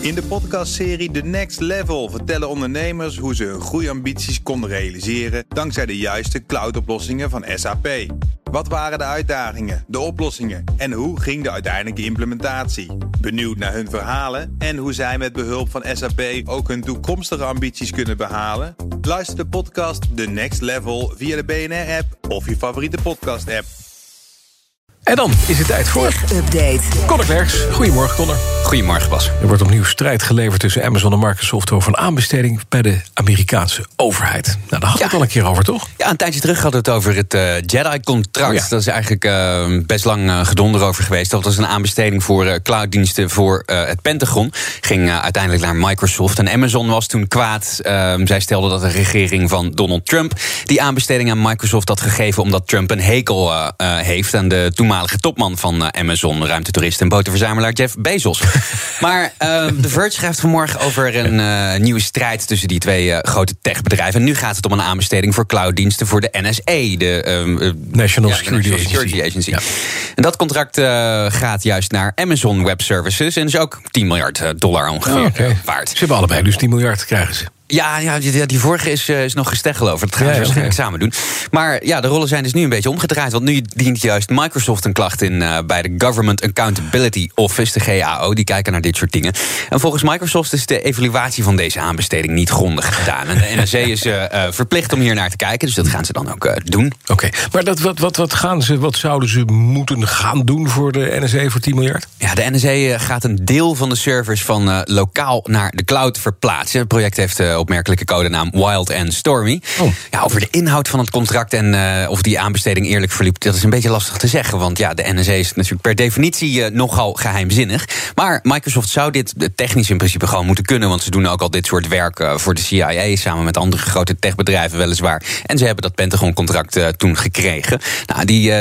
In de podcastserie The Next Level vertellen ondernemers hoe ze hun groeiambities konden realiseren dankzij de juiste cloudoplossingen van SAP. Wat waren de uitdagingen, de oplossingen en hoe ging de uiteindelijke implementatie? Benieuwd naar hun verhalen en hoe zij met behulp van SAP ook hun toekomstige ambities kunnen behalen? Luister de podcast The Next Level via de BNR-app of je favoriete podcast-app. En dan is het tijd voor... Update. Conor Klerks. Goedemorgen, Conor. Goedemorgen, Bas. Er wordt opnieuw strijd geleverd tussen Amazon en Microsoft... over een aanbesteding bij de Amerikaanse overheid. Nou, daar hadden we het al een keer over, toch? Ja, een tijdje terug hadden we het over het uh, Jedi-contract. Oh ja. Dat is eigenlijk uh, best lang uh, gedonder over geweest. Dat was een aanbesteding voor clouddiensten voor het Pentagon. Ging uiteindelijk naar Microsoft. En Amazon was toen kwaad. Ehm, zij stelde dat de regering van Donald Trump... die aanbesteding aan Microsoft had gegeven... omdat Trump een hekel heeft aan de toenmalige topman van Amazon... ruimtetoerist en botenverzamelaar Jeff Bezos. Maar uh, The Verge schrijft vanmorgen over een uh, nieuwe strijd tussen die twee uh, grote techbedrijven. En nu gaat het om een aanbesteding voor clouddiensten voor de NSA, de uh, National, ja, Security, National Security Agency. Ja. En dat contract gaat juist naar Amazon Web Services en is ook 10 miljard dollar ongeveer oh, okay. waard. Ze hebben allebei dus 10 miljard krijgen ze. Ja, ja die, die vorige is, uh, is nog gesteggel over. Dat gaan ze ja, waarschijnlijk samen doen. Maar ja, de rollen zijn dus nu een beetje omgedraaid. Want nu dient juist Microsoft een klacht in uh, bij de Government Accountability Office, de GAO. Die kijken naar dit soort dingen. En volgens Microsoft is de evaluatie van deze aanbesteding niet grondig gedaan. En de NSA is uh, verplicht om hier naar te kijken. Dus dat gaan ze dan ook doen. Oké, maar dat, wat, wat, wat, gaan ze, wat zouden ze moeten gaan doen voor de NSA voor 10 miljard? Ja, de NSA gaat een deel van de servers van lokaal naar de cloud verplaatsen. Het project heeft opmerkelijke codenaam Wild and Stormy. Oh. Ja, over de inhoud van het contract en uh, of die aanbesteding eerlijk verliep, dat is een beetje lastig te zeggen. Want ja, de NSA is natuurlijk per definitie uh, nogal geheimzinnig. Maar Microsoft zou dit technisch in principe gewoon moeten kunnen. Want ze doen ook al dit soort werk uh, voor de CIA samen met andere grote techbedrijven, weliswaar. En ze hebben dat Pentagon-contract toen gekregen. Nou, die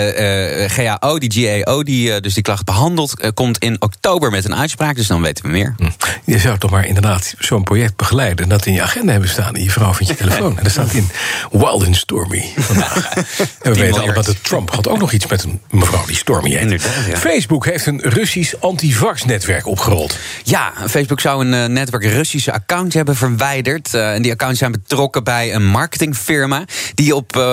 GAO, die GAO, die dus die klacht behandelt, komt in oktober met een uitspraak. Dus dan weten we meer. Hm. Je zou toch maar inderdaad zo'n project begeleiden en dat in je agenda hebben staan. En je vrouw vindt je telefoon. En daar staat in Wild and Stormy vandaag. en we weten allemaal dat Trump had ook nog iets met een mevrouw die Stormy heet. Ja. Facebook heeft een Russisch antivax-netwerk opgerold. Ja, Facebook zou een uh, netwerk Russische accounts hebben verwijderd. Uh, en die accounts zijn betrokken bij een marketingfirma... die op uh,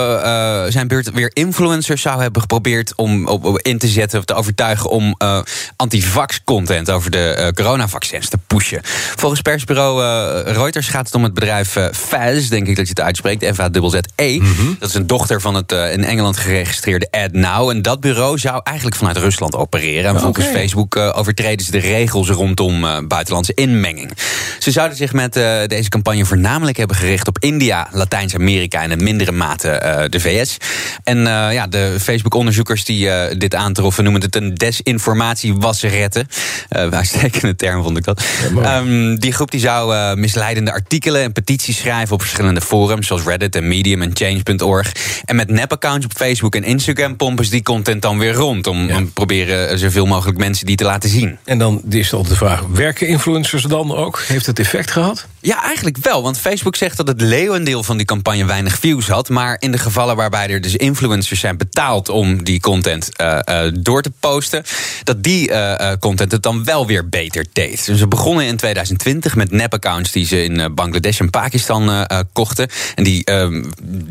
zijn beurt weer influencers zou hebben geprobeerd... om op, op in te zetten of te overtuigen om antivax-content... over de coronavaccins te pushen. Volgens persbureau Reuters gaat het om het bedrijf Faz, denk ik dat je het uitspreekt, F-A-Z-Z-E. Mhm. Mm -hmm. Dat is een dochter van het uh, in Engeland geregistreerde AdNow. En dat bureau zou eigenlijk vanuit Rusland opereren. En volgens. Facebook uh, overtreden ze de regels rondom uh, buitenlandse inmenging. Ze zouden zich met uh, deze campagne voornamelijk hebben gericht op India, Latijns-Amerika en in mindere mate uh, de VS. En uh, ja, de Facebook-onderzoekers die uh, dit aantroffen noemen het een desinformatie-wasseretten. Uh, uitstekende term vond ik dat. Ja, um, die groep die zou uh, misleidende artikelen en petities schrijven op verschillende forums, zoals Reddit en Medium en Change.org. En met nep-accounts op Facebook en Instagram pompen ze die content dan weer rond. Om, Ja. om proberen zoveel mogelijk mensen die te laten zien. En dan is altijd de vraag, werken influencers dan ook? Heeft het effect gehad? Ja, eigenlijk wel. Want Facebook zegt dat het leeuwendeel van die campagne weinig views had. Maar in de gevallen waarbij er dus influencers zijn betaald om die content uh, uh, door te posten, dat die uh, content het dan wel weer beter deed. Dus ze begonnen in 2020 met nep-accounts die ze in Bangladesh en Pakistan kochten. En die ehm,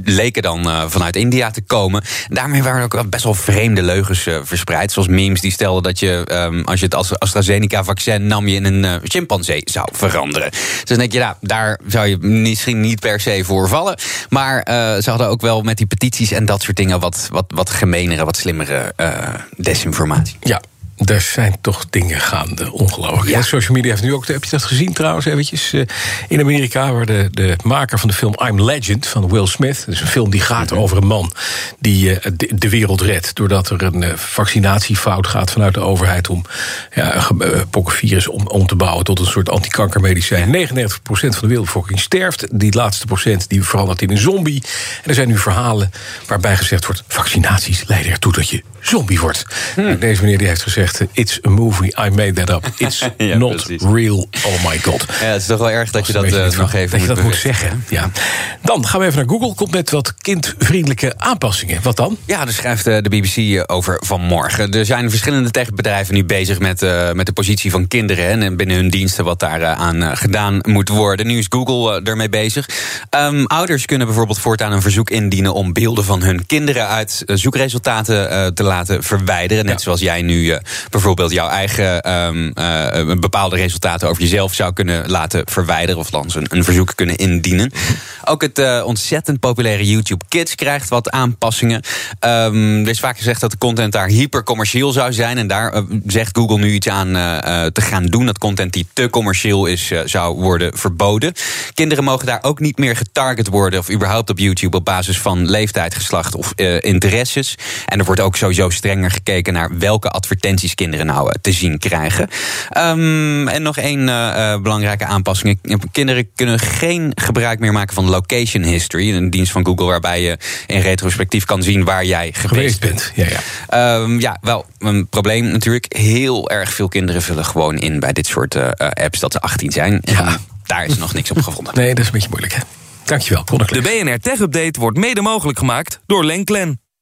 leken dan vanuit India te komen. En daarmee waren ook best wel vreemde leugens verspreid. Zoals memes die stelden dat je, um, als je het AstraZeneca-vaccin nam, je in een chimpansee zou veranderen. Dus dan denk je, ja, daar zou je misschien niet per se voor vallen. Maar uh, ze hadden ook wel met die petities en dat soort dingen wat, wat, wat gemenere, wat slimmere uh, desinformatie. Ja. Er zijn toch dingen gaande, ongelooflijk. Ja. Social media heeft nu ook, heb je dat gezien trouwens eventjes? Uh, in Amerika, waar de, de maker van de film I'm Legend van Will Smith... dat is een film die gaat over een man die uh, de, de, wereld redt... doordat er een uh, vaccinatiefout gaat vanuit de overheid... om ja, een pokkenvirus om, om te bouwen tot een soort antikankermedicijn. Ja. 99% van de wereldbevolking sterft. Die laatste procent die verandert in een zombie. En er zijn nu verhalen waarbij gezegd wordt... vaccinaties leiden ertoe dat je zombie wordt. Hmm. Deze meneer die heeft gezegd: It's a movie, I made that up. It's not real. Oh my god. Ja, het is toch wel erg dat, je dat, uh, nog even dat moet, dat moet zeggen. Ja. Dan gaan we even naar Google. Komt met wat kindvriendelijke aanpassingen. Wat dan? Ja, daar schrijft de BBC over vanmorgen. Er zijn verschillende techbedrijven nu bezig met, uh, met de positie van kinderen en binnen hun diensten wat daar aan gedaan moet worden. Nu is Google ermee bezig. Um, ouders kunnen bijvoorbeeld voortaan een verzoek indienen om beelden van hun kinderen uit zoekresultaten te laten verwijderen. Net zoals jij nu uh, bijvoorbeeld jouw eigen um, bepaalde resultaten over jezelf zou kunnen laten verwijderen. Of langs een, een verzoek kunnen indienen. Ook het ontzettend populaire YouTube Kids krijgt wat aanpassingen. Um, er is vaak gezegd dat de content daar hypercommercieel zou zijn. En daar zegt Google nu iets aan te gaan doen. Dat content die te commercieel is, zou worden verboden. Kinderen mogen daar ook niet meer getarget worden. Of überhaupt op YouTube op basis van leeftijd, geslacht of interesses. En er wordt ook sowieso strenger gekeken naar welke advertenties kinderen nou uh, te zien krijgen. Um, en nog één uh, belangrijke aanpassing. Kinderen kunnen geen gebruik meer maken van location history. Een dienst van Google waarbij je in retrospectief kan zien waar jij geweest, bent. Ja, ja. Um, ja, wel een probleem natuurlijk. Heel erg veel kinderen vullen gewoon in bij dit soort apps dat ze 18 zijn. Ja. daar is nog niks op gevonden. Nee, dat is een beetje moeilijk hè. Dankjewel. De BNR Tech Update wordt mede mogelijk gemaakt door Lenklen.